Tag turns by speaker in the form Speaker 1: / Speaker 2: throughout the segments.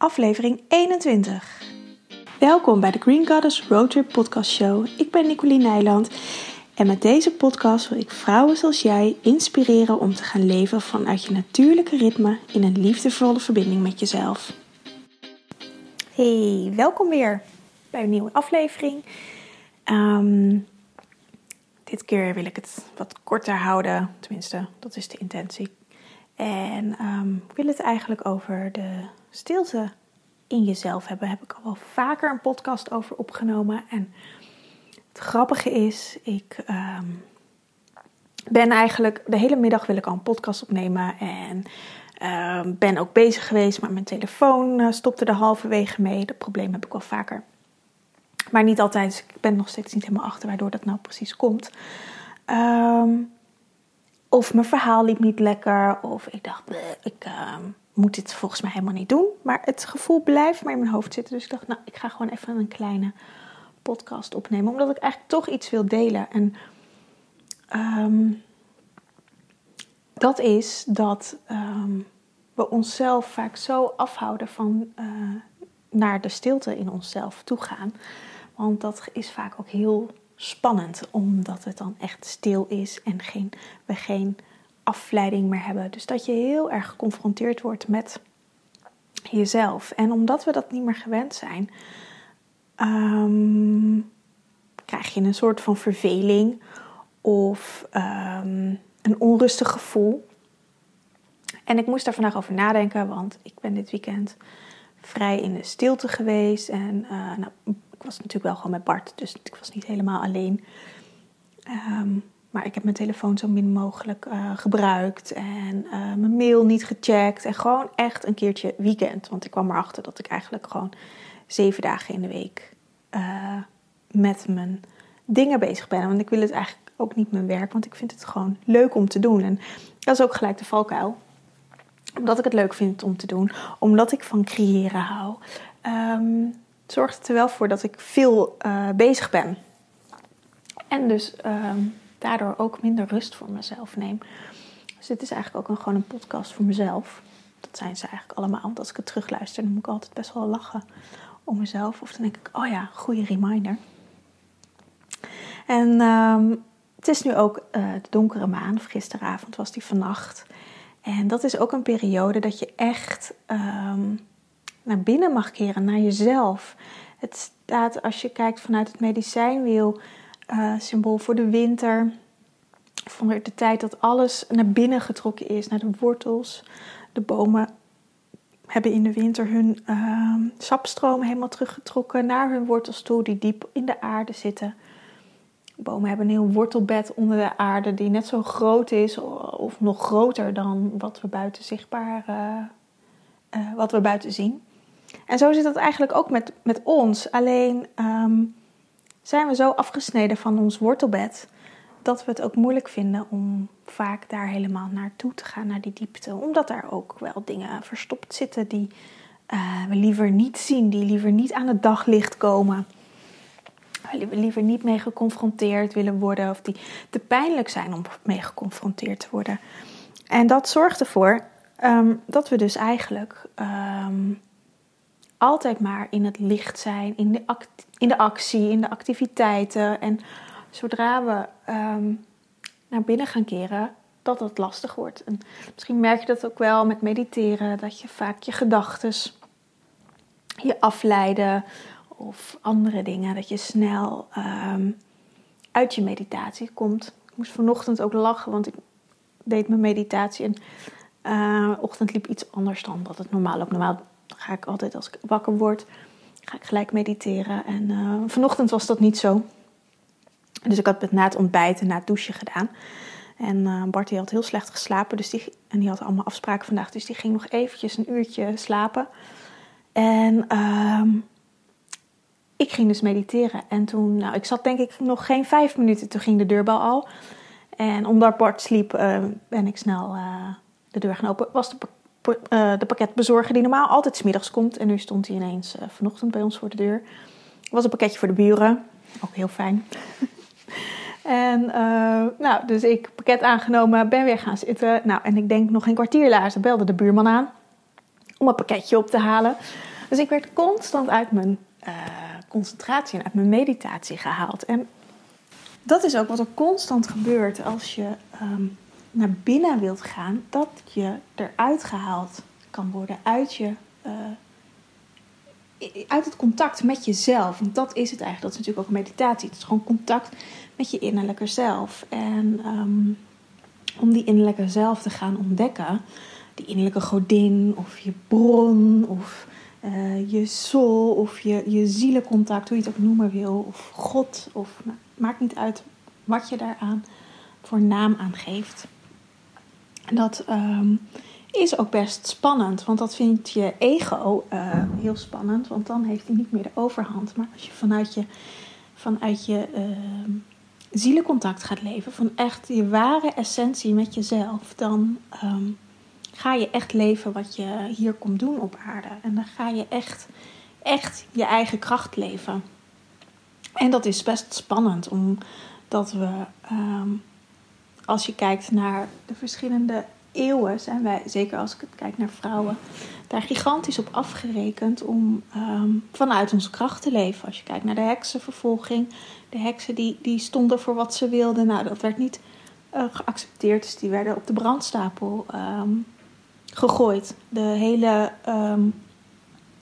Speaker 1: aflevering 21. Welkom bij de Green Goddess Roadtrip Podcast Show. Ik ben Nicoline Nijland en met deze podcast wil ik vrouwen zoals jij inspireren om te gaan leven vanuit je natuurlijke ritme in een liefdevolle verbinding met jezelf. Hey, welkom weer bij een nieuwe aflevering. Ehm, dit keer wil ik het wat korter houden, tenminste, dat is de intentie. En um, ik wil het eigenlijk over de stilte in jezelf hebben. Heb ik al wel vaker een podcast over opgenomen. En het grappige is, ik ehm, ben eigenlijk de hele middag wil ik al een podcast opnemen. En uh, ben ook bezig geweest, maar mijn telefoon uh, stopte er halverwege mee. Dat probleem heb ik wel vaker. Maar niet altijd, dus ik ben nog steeds niet helemaal achter waardoor dat nou precies komt. Um, of mijn verhaal liep niet lekker. Of ik dacht, ik uh, moet dit volgens mij helemaal niet doen. Maar het gevoel blijft maar in mijn hoofd zitten. Dus ik dacht, nou, ik ga gewoon even een kleine podcast opnemen. Omdat ik eigenlijk toch iets wil delen. En um, dat is dat um, we onszelf vaak zo afhouden van uh, naar de stilte in onszelf toe gaan. Want dat is vaak ook heel spannend, omdat het dan echt stil is en geen, we geen afleiding meer hebben. Dus dat je heel erg geconfronteerd wordt met jezelf. En omdat we dat niet meer gewend zijn, um, krijg je een soort van verveling of um, een onrustig gevoel. En ik moest daar vandaag over nadenken, want ik ben dit weekend vrij in de stilte geweest. En uh, nou, ik was natuurlijk wel gewoon met Bart, dus ik was niet helemaal alleen. Um, maar ik heb mijn telefoon zo min mogelijk uh, gebruikt en uh, mijn mail niet gecheckt. En gewoon echt een keertje weekend. Want ik kwam erachter dat ik eigenlijk gewoon zeven dagen in de week uh, met mijn dingen bezig ben. Want ik wil het eigenlijk ook niet mijn werk, want ik vind het gewoon leuk om te doen. En dat is ook gelijk de valkuil. Omdat ik het leuk vind om te doen, omdat ik van creëren hou. Um, zorgt het er wel voor dat ik veel uh, bezig ben. En dus um, daardoor ook minder rust voor mezelf neem. Dus dit is eigenlijk ook gewoon een podcast voor mezelf. Dat zijn ze eigenlijk allemaal. Want als ik het terugluister, dan moet ik altijd best wel lachen om mezelf. Of dan denk ik, oh ja, goede reminder. En um, het is nu ook uh, de donkere maan. Of gisteravond was die vannacht. En dat is ook een periode dat je echt um, naar binnen mag keren, naar jezelf. Het staat, als je kijkt vanuit het medicijnwiel, uh, symbool voor de winter. Van de tijd dat alles naar binnen getrokken is, naar de wortels. De bomen hebben in de winter hun uh, sapstroom helemaal teruggetrokken naar hun wortels toe, die diep in de aarde zitten. Bomen hebben een heel wortelbed onder de aarde, die net zo groot is of nog groter dan wat we buiten zichtbaar, uh, uh, wat we buiten zien. En zo zit dat eigenlijk ook met, met ons. Alleen um, zijn we zo afgesneden van ons wortelbed dat we het ook moeilijk vinden om vaak daar helemaal naartoe te gaan, naar die diepte. Omdat daar ook wel dingen verstopt zitten die uh, we liever niet zien, die liever niet aan het daglicht komen. Waar we liever niet mee geconfronteerd willen worden of die te pijnlijk zijn om mee geconfronteerd te worden. En dat zorgt ervoor um, dat we dus eigenlijk um, altijd maar in het licht zijn, in de, in de actie, in de activiteiten. En zodra we um, naar binnen gaan keren, dat het lastig wordt. En misschien merk je dat ook wel met mediteren, dat je vaak je gedachten je afleiden of andere dingen, dat je snel um, uit je meditatie komt. Ik moest vanochtend ook lachen, want ik deed mijn meditatie en uh, ochtend liep iets anders dan dat het normaal ook normaal ga ik altijd als ik wakker word, ga ik gelijk mediteren. En uh, vanochtend was dat niet zo. Dus ik had het na het ontbijten, na het douchen gedaan. En uh, Bart die had heel slecht geslapen. Dus die, en die had allemaal afspraken vandaag. Dus die ging nog eventjes een uurtje slapen. En uh, ik ging dus mediteren. En toen, nou, ik zat denk ik nog geen vijf minuten. Toen ging de deurbel al. En omdat Bart sliep, uh, ben ik snel de deur gaan open. Was de uh, de pakketbezorger die normaal altijd smiddags komt. En nu stond hij ineens uh, vanochtend bij ons voor de deur. Was een pakketje voor de buren. Ook heel fijn. en uh, nou, dus ik pakket aangenomen, ben weer gaan zitten. Nou, en ik denk nog een kwartier later belde de buurman aan om een pakketje op te halen. Dus ik werd constant uit mijn concentratie en uit mijn meditatie gehaald. En dat is ook wat er constant gebeurt als je ehm, naar binnen wilt gaan, dat je eruit gehaald kan worden uit je. Uh, uit het contact met jezelf. Want dat is het eigenlijk. Dat is natuurlijk ook meditatie. Het is gewoon contact met je innerlijke zelf. En um, om die innerlijke zelf te gaan ontdekken, die innerlijke godin of je bron of uh, je soul of je, je zielencontact, hoe je het ook noemen wil, of God, of maakt niet uit wat je daaraan voor naam aan geeft. Dat um, is ook best spannend, want dat vindt je ego uh, heel spannend, want dan heeft hij niet meer de overhand. Maar als je vanuit je, vanuit je uh, zielencontact gaat leven, van echt je ware essentie met jezelf, dan um, ga je echt leven wat je hier komt doen op aarde. En dan ga je echt, echt je eigen kracht leven. En dat is best spannend, omdat we, als je kijkt naar de verschillende eeuwen zijn wij, zeker als ik kijk naar vrouwen, daar gigantisch op afgerekend om um, vanuit onze kracht te leven. Als je kijkt naar de heksenvervolging, de heksen die, die stonden voor wat ze wilden. Nou, dat werd niet uh, geaccepteerd, dus die werden op de brandstapel um, gegooid. De hele um,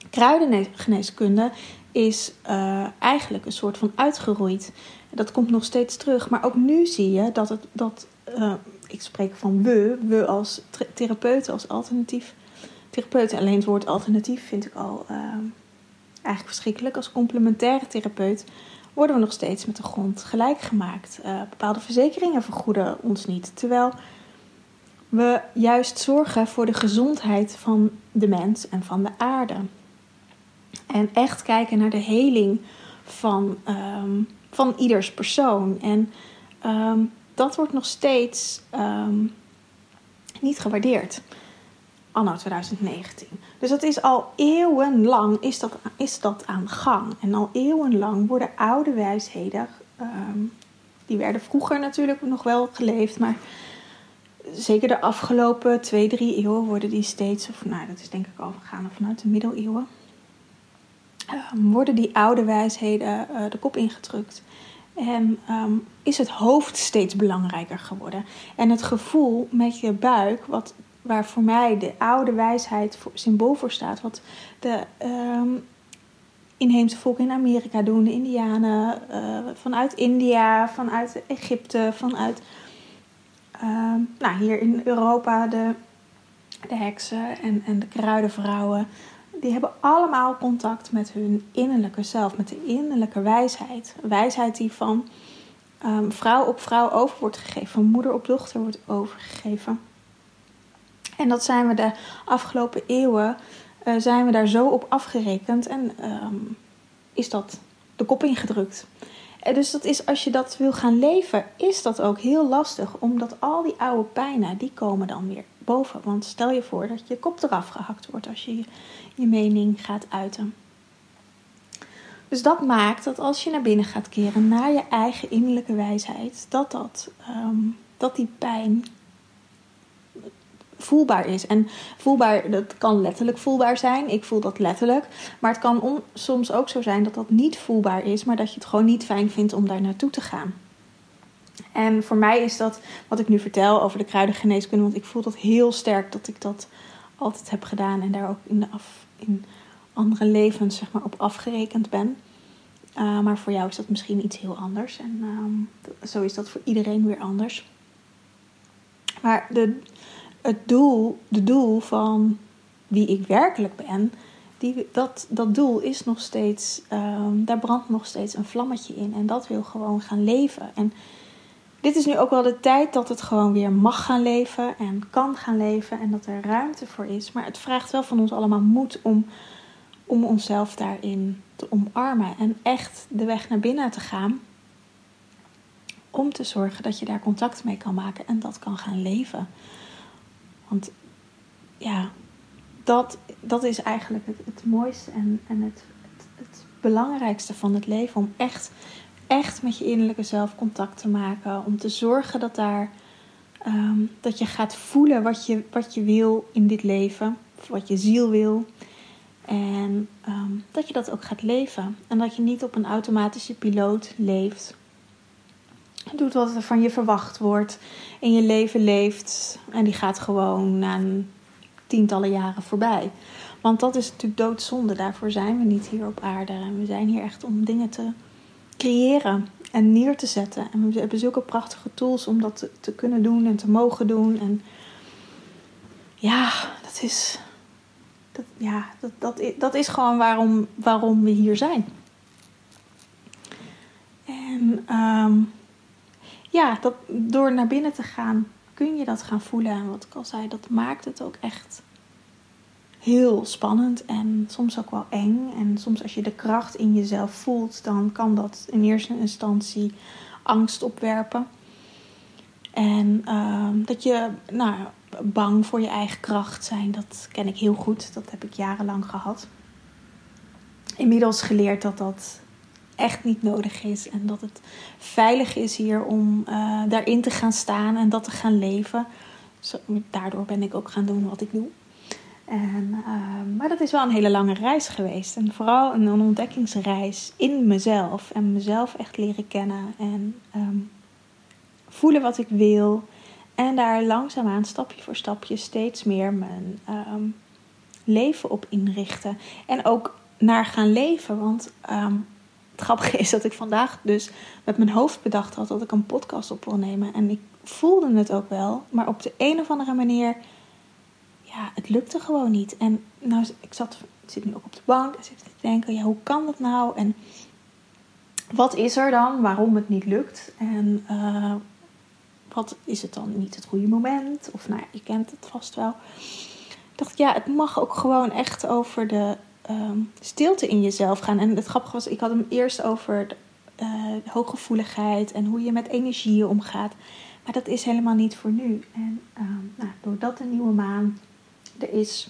Speaker 1: kruidengeneeskunde is uh, eigenlijk een soort van uitgeroeid. Dat komt nog steeds terug, maar ook nu zie je dat het. Dat, uh, ik spreek van we, we als therapeuten, als alternatief therapeuten. Alleen het woord alternatief vind ik al uh, eigenlijk verschrikkelijk. Als complementaire therapeut worden we nog steeds met de grond gelijk gemaakt. Uh, bepaalde verzekeringen vergoeden ons niet. Terwijl we juist zorgen voor de gezondheid van de mens en van de aarde. En echt kijken naar de heling van, um, van ieders persoon. En um, dat wordt nog steeds um, niet gewaardeerd. Anno 2019. Dus dat is al eeuwenlang is dat, is dat aan gang. En al eeuwenlang worden oude wijsheden, um, die werden vroeger natuurlijk nog wel geleefd, maar zeker de afgelopen twee, drie eeuwen worden die steeds, of nou dat is denk ik al gegaan vanuit de middeleeuwen, um, worden die oude wijsheden uh, de kop ingedrukt. En um, is het hoofd steeds belangrijker geworden. En het gevoel met je buik, wat, waar voor mij de oude wijsheid symbool voor staat, wat de um, inheemse volken in Amerika doen, de Indianen, uh, vanuit India, vanuit Egypte, vanuit um, nou, hier in Europa de, de heksen en, en de kruidenvrouwen die hebben allemaal contact met hun innerlijke zelf, met de innerlijke wijsheid. Wijsheid die van um, vrouw op vrouw over wordt gegeven, van moeder op dochter wordt overgegeven. En dat zijn we de afgelopen eeuwen, uh, zijn we daar zo op afgerekend en um, is dat de kop ingedrukt. En dus dat is, als je dat wil gaan leven, is dat ook heel lastig, omdat al die oude pijnen, die komen dan weer boven. Want stel je voor dat je kop eraf gehakt wordt als je je mening gaat uiten. Dus dat maakt dat als je naar binnen gaat keren, naar je eigen innerlijke wijsheid, dat, dat, um, dat die pijn voelbaar is. En voelbaar, dat kan letterlijk voelbaar zijn. Ik voel dat letterlijk. Maar het kan soms ook zo zijn dat dat niet voelbaar is, maar dat je het gewoon niet fijn vindt om daar naartoe te gaan. En voor mij is dat wat ik nu vertel over de kruidengeneeskunde, want ik voel dat heel sterk dat ik dat altijd heb gedaan en daar ook in, in andere levens zeg maar, op afgerekend ben. Uh, maar voor jou is dat misschien iets heel anders. En um, zo is dat voor iedereen weer anders. Maar de, het doel, de doel van wie ik werkelijk ben, die, dat, dat doel is nog steeds, um, daar brandt nog steeds een vlammetje in. En dat wil gewoon gaan leven. En dit is nu ook wel de tijd dat het gewoon weer mag gaan leven en kan gaan leven en dat er ruimte voor is. Maar het vraagt wel van ons allemaal moed om, om onszelf daarin te omarmen en echt de weg naar binnen te gaan. Om te zorgen dat je daar contact mee kan maken en dat kan gaan leven. Want ja, dat, dat is eigenlijk het, mooiste en, en het, het, het belangrijkste van het leven. Om echt echt met je innerlijke zelf contact te maken. Om te zorgen dat, daar, um, dat je gaat voelen wat je, wat je wil in dit leven. Wat je ziel wil. En ehm, dat je dat ook gaat leven. En dat je niet op een automatische piloot leeft. Doet wat er van je verwacht wordt. In je leven leeft. En die gaat gewoon na een tientallen jaren voorbij. Want dat is natuurlijk doodzonde. Daarvoor zijn we niet hier op aarde. En we zijn hier echt om dingen te creëren en neer te zetten. En we hebben zulke prachtige tools om dat te, kunnen doen en te mogen doen. En ja, dat is, dat, ja, dat, dat, dat is gewoon waarom, waarom we hier zijn. En ehm, ja, dat, door naar binnen te gaan kun je dat gaan voelen. En wat ik al zei, dat maakt het ook echt heel spannend en soms ook wel eng. En soms als je de kracht in jezelf voelt, dan kan dat in eerste instantie angst opwerpen. En ehm, dat je nou, bang voor je eigen kracht zijn, dat ken ik heel goed. Dat heb ik jarenlang gehad. Inmiddels geleerd dat dat echt niet nodig is. En dat het veilig is hier om uh, daarin te gaan staan en dat te gaan leven. Zo, daardoor ben ik ook gaan doen wat ik doe. En, uh, maar dat is wel een hele lange reis geweest. En vooral een, ontdekkingsreis in mezelf. En mezelf echt leren kennen. En um, voelen wat ik wil. En daar langzaamaan, stapje voor stapje, steeds meer mijn um, leven op inrichten. En ook naar gaan leven. Want um, het grappige is dat ik vandaag dus met mijn hoofd bedacht had dat ik een podcast op wil nemen. En ik voelde het ook wel. Maar op de een of andere manier ja, het lukte gewoon niet. En nou, ik zat, zit nu ook op de bank en zit te denken, ja, hoe kan dat nou? En wat is er dan waarom het niet lukt? En uh, wat is het dan niet het goede moment? Of nou, je kent het vast wel. Ik dacht, ja, het mag ook gewoon echt over de um, stilte in jezelf gaan. En het grappige was, ik had hem eerst over de, uh, hooggevoeligheid en hoe je met energieën omgaat. Maar dat is helemaal niet voor nu. En um, nou, doordat de nieuwe maan er is.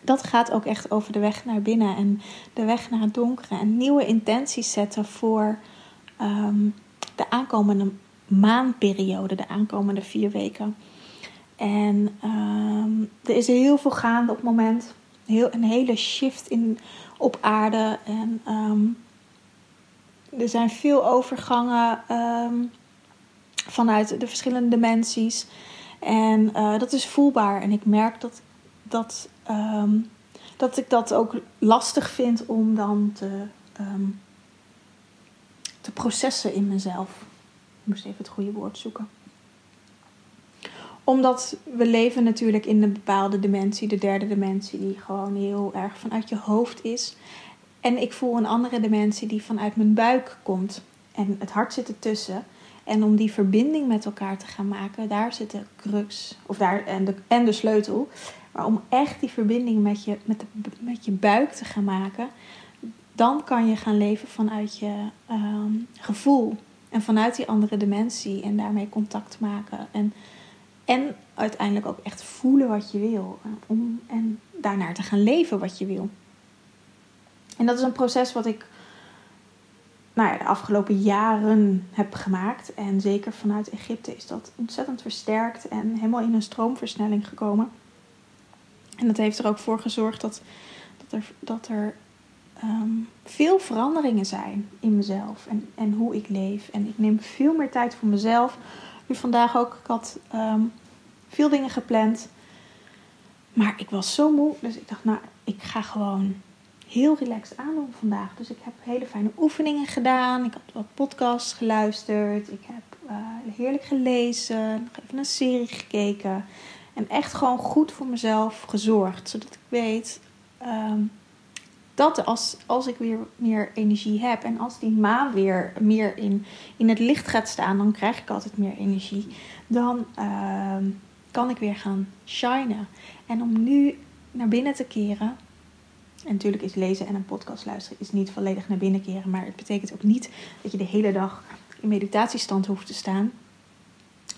Speaker 1: Dat gaat ook echt over de weg naar binnen en de weg naar het donkere. En nieuwe intenties zetten voor ehm, de aankomende maanperiode, de aankomende vier weken. En ehm, er is heel veel gaande op het moment. Heel, een hele shift in, op aarde. En ehm, er zijn veel overgangen vanuit de verschillende dimensies. En uh, dat is voelbaar. En ik merk dat, dat, um, dat ik dat ook lastig vind om dan te, um, te processen in mezelf. Ik moest even het goede woord zoeken. Omdat we leven natuurlijk in een bepaalde dimensie, de derde dimensie, die gewoon heel erg vanuit je hoofd is. En ik voel een andere dimensie die vanuit mijn buik komt. En het hart zit ertussen. En om die verbinding met elkaar te gaan maken, daar zit de crux of daar, en, de, en de sleutel. Maar om echt die verbinding met je, met, met je buik te gaan maken, dan kan je gaan leven vanuit je um, gevoel. En vanuit die andere dimensie en daarmee contact maken. En, en uiteindelijk ook echt voelen wat je wil. Om, en daarnaar te gaan leven wat je wil. En dat is een proces wat ik nou ja, de afgelopen jaren heb gemaakt. En zeker vanuit Egypte is dat ontzettend versterkt en helemaal in een stroomversnelling gekomen. En dat heeft er ook voor gezorgd dat, dat er, dat er um, veel veranderingen zijn in mezelf en, en hoe ik leef. En ik neem veel meer tijd voor mezelf. Nu vandaag ook, ik had um, veel dingen gepland. Maar ik was zo moe, dus ik dacht, nou, ik ga gewoon heel relaxed aandoen vandaag. Dus ik heb hele fijne oefeningen gedaan. Ik had wat podcasts geluisterd. Ik heb uh, heerlijk gelezen. Nog even een serie gekeken. En echt gewoon goed voor mezelf gezorgd. Zodat ik weet um, dat als, als ik weer meer energie heb. En als die maan weer meer in, in het licht gaat staan. Dan krijg ik altijd meer energie. Dan uh, kan ik weer gaan shinen. En om nu naar binnen te keren en natuurlijk is lezen en een podcast luisteren is niet volledig naar binnen keren. Maar het betekent ook niet dat je de hele dag in meditatiestand hoeft te staan.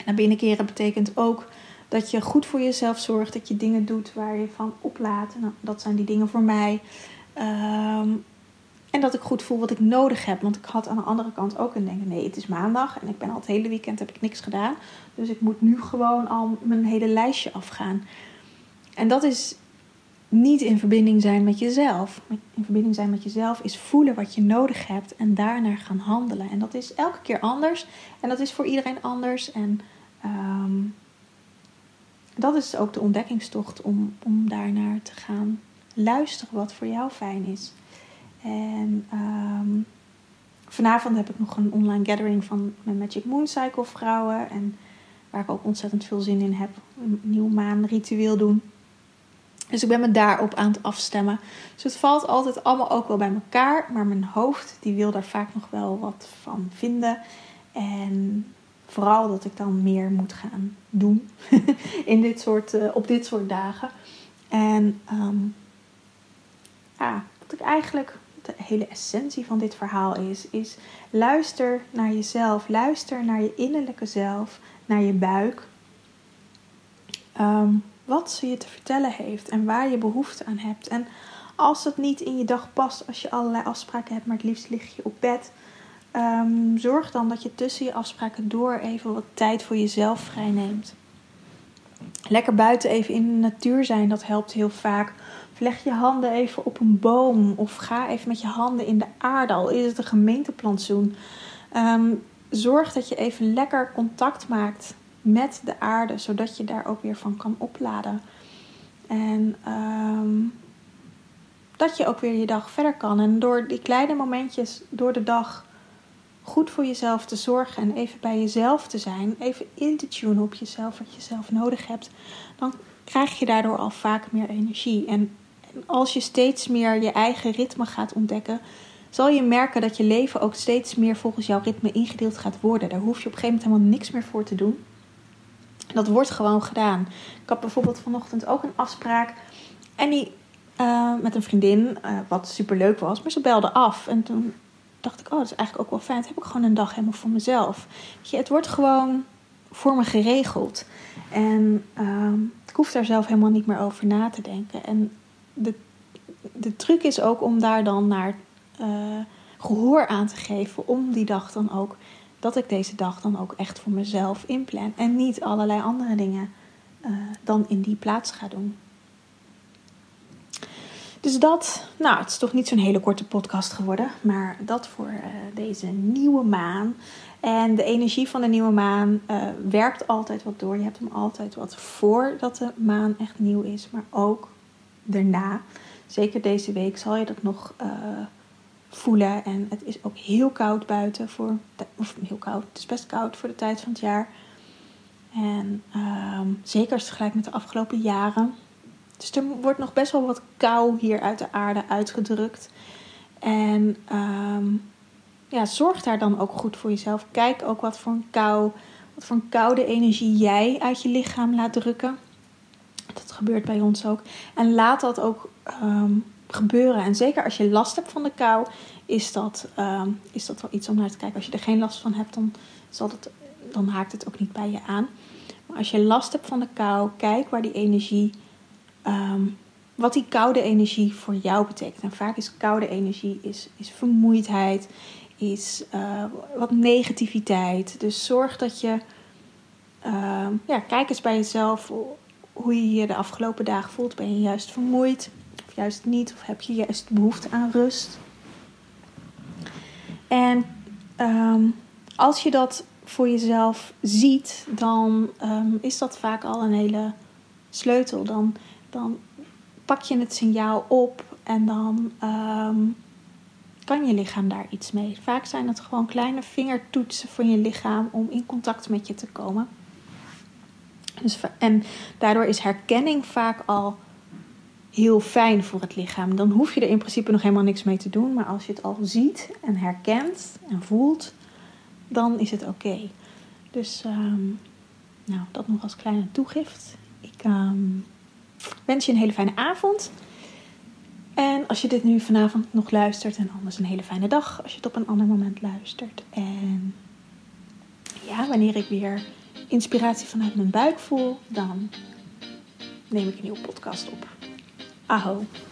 Speaker 1: Naar binnen keren betekent ook dat je goed voor jezelf zorgt. Dat je dingen doet waar je van oplaat. En dat zijn die dingen voor mij. Um, en dat ik goed voel wat ik nodig heb. Want ik had aan de andere kant ook een denken: nee, het is maandag en ik ben al het hele weekend heb ik niks gedaan. Dus ik moet nu gewoon al mijn hele lijstje afgaan. En dat is niet in verbinding zijn met jezelf. In verbinding zijn met jezelf is voelen wat je nodig hebt en daarnaar gaan handelen. En dat is elke keer anders. En dat is voor iedereen anders. En ehm, dat is ook de ontdekkingstocht om, om daarnaar te gaan luisteren wat voor jou fijn is. En ehm, vanavond heb ik nog een online gathering van mijn Magic Moon Cycle vrouwen. En waar ik ook ontzettend veel zin in heb. Een nieuw maan ritueel doen. Dus ik ben me daarop aan het afstemmen. Dus het valt altijd allemaal ook wel bij elkaar. Maar mijn hoofd die wil daar vaak nog wel wat van vinden. En vooral dat ik dan meer moet gaan doen in dit soort, uh, op dit soort dagen. En um, ja, wat ik eigenlijk de hele essentie van dit verhaal is, is luister naar jezelf. Luister naar je innerlijke zelf, naar je buik. Um, wat ze je te vertellen heeft en waar je behoefte aan hebt. En als het niet in je dag past, als je allerlei afspraken hebt, maar het liefst lig je op bed. Um, zorg dan dat je tussen je afspraken door even wat tijd voor jezelf vrijneemt. Lekker buiten even in de natuur zijn, dat helpt heel vaak. Of leg je handen even op een boom. Of ga even met je handen in de aarde, al is het een gemeenteplantsoen. Um, zorg dat je even lekker contact maakt met de aarde, zodat je daar ook weer van kan opladen. En um, dat je ook weer je dag verder kan. En door die kleine momentjes door de dag goed voor jezelf te zorgen en even bij jezelf te zijn, even in te tunen op jezelf, wat je zelf nodig hebt, dan krijg je daardoor al vaak meer energie. En als je steeds meer je eigen ritme gaat ontdekken, zal je merken dat je leven ook steeds meer volgens jouw ritme ingedeeld gaat worden. Daar hoef je op een gegeven moment helemaal niks meer voor te doen. Dat wordt gewoon gedaan. Ik had bijvoorbeeld vanochtend ook een afspraak. En die uh, met een vriendin, uh, wat super leuk was, maar ze belde af. En toen dacht ik, oh, dat is eigenlijk ook wel fijn. Dan heb ik gewoon een dag helemaal voor mezelf. je, het wordt gewoon voor me geregeld. En uh, ik hoef daar zelf helemaal niet meer over na te denken. En de, de truc is ook om daar dan naar uh, gehoor aan te geven. Om die dag dan ook dat ik deze dag dan ook echt voor mezelf inplan. En niet allerlei andere dingen uh, dan in die plaats ga doen. Dus dat, nou, het is toch niet zo'n hele korte podcast geworden, maar dat voor uh, deze nieuwe maan. En de energie van de nieuwe maan uh, werkt altijd wat door. Je hebt hem altijd wat voordat de maan echt nieuw is, maar ook daarna. Zeker deze week zal je dat nog voelen. En het is ook heel koud buiten voor, of heel koud, het is best koud voor de tijd van het jaar. En um, zeker als het gelijk met de afgelopen jaren. Dus er wordt nog best wel wat kou hier uit de aarde uitgedrukt. En um, ja, zorg daar dan ook goed voor jezelf. Kijk ook wat voor een kou, wat voor een koude energie jij uit je lichaam laat drukken. Dat gebeurt bij ons ook. En laat dat ook um, gebeuren. En zeker als je last hebt van de kou, is dat, uh, is dat wel iets om naar te kijken. Als je er geen last van hebt, dan, zal het, dan haakt het ook niet bij je aan. Maar als je last hebt van de kou, kijk waar die energie, um, wat die koude energie voor jou betekent. En vaak is koude energie is, is vermoeidheid, is uh, wat negativiteit. Dus zorg dat je, uh, ja, kijk eens bij jezelf hoe je je de afgelopen dagen voelt. Ben je juist vermoeid? Juist niet? Of heb je juist behoefte aan rust? En um, als je dat voor jezelf ziet, dan um, is dat vaak al een hele sleutel. Dan, dan pak je het signaal op en dan um, kan je lichaam daar iets mee. Vaak zijn het gewoon kleine vingertoetsen van je lichaam om in contact met je te komen. Dus, en daardoor is herkenning vaak al heel fijn voor het lichaam. Dan hoef je er in principe nog helemaal niks mee te doen. Maar als je het al ziet en herkent en voelt, dan is het oké. Dus um, nou, dat nog als kleine toegift. Ik um, wens je een hele fijne avond. En als je dit nu vanavond nog luistert, en anders een hele fijne dag als je het op een ander moment luistert. En ja, wanneer ik weer inspiratie vanuit mijn buik voel, dan neem ik een nieuwe podcast op. I hope.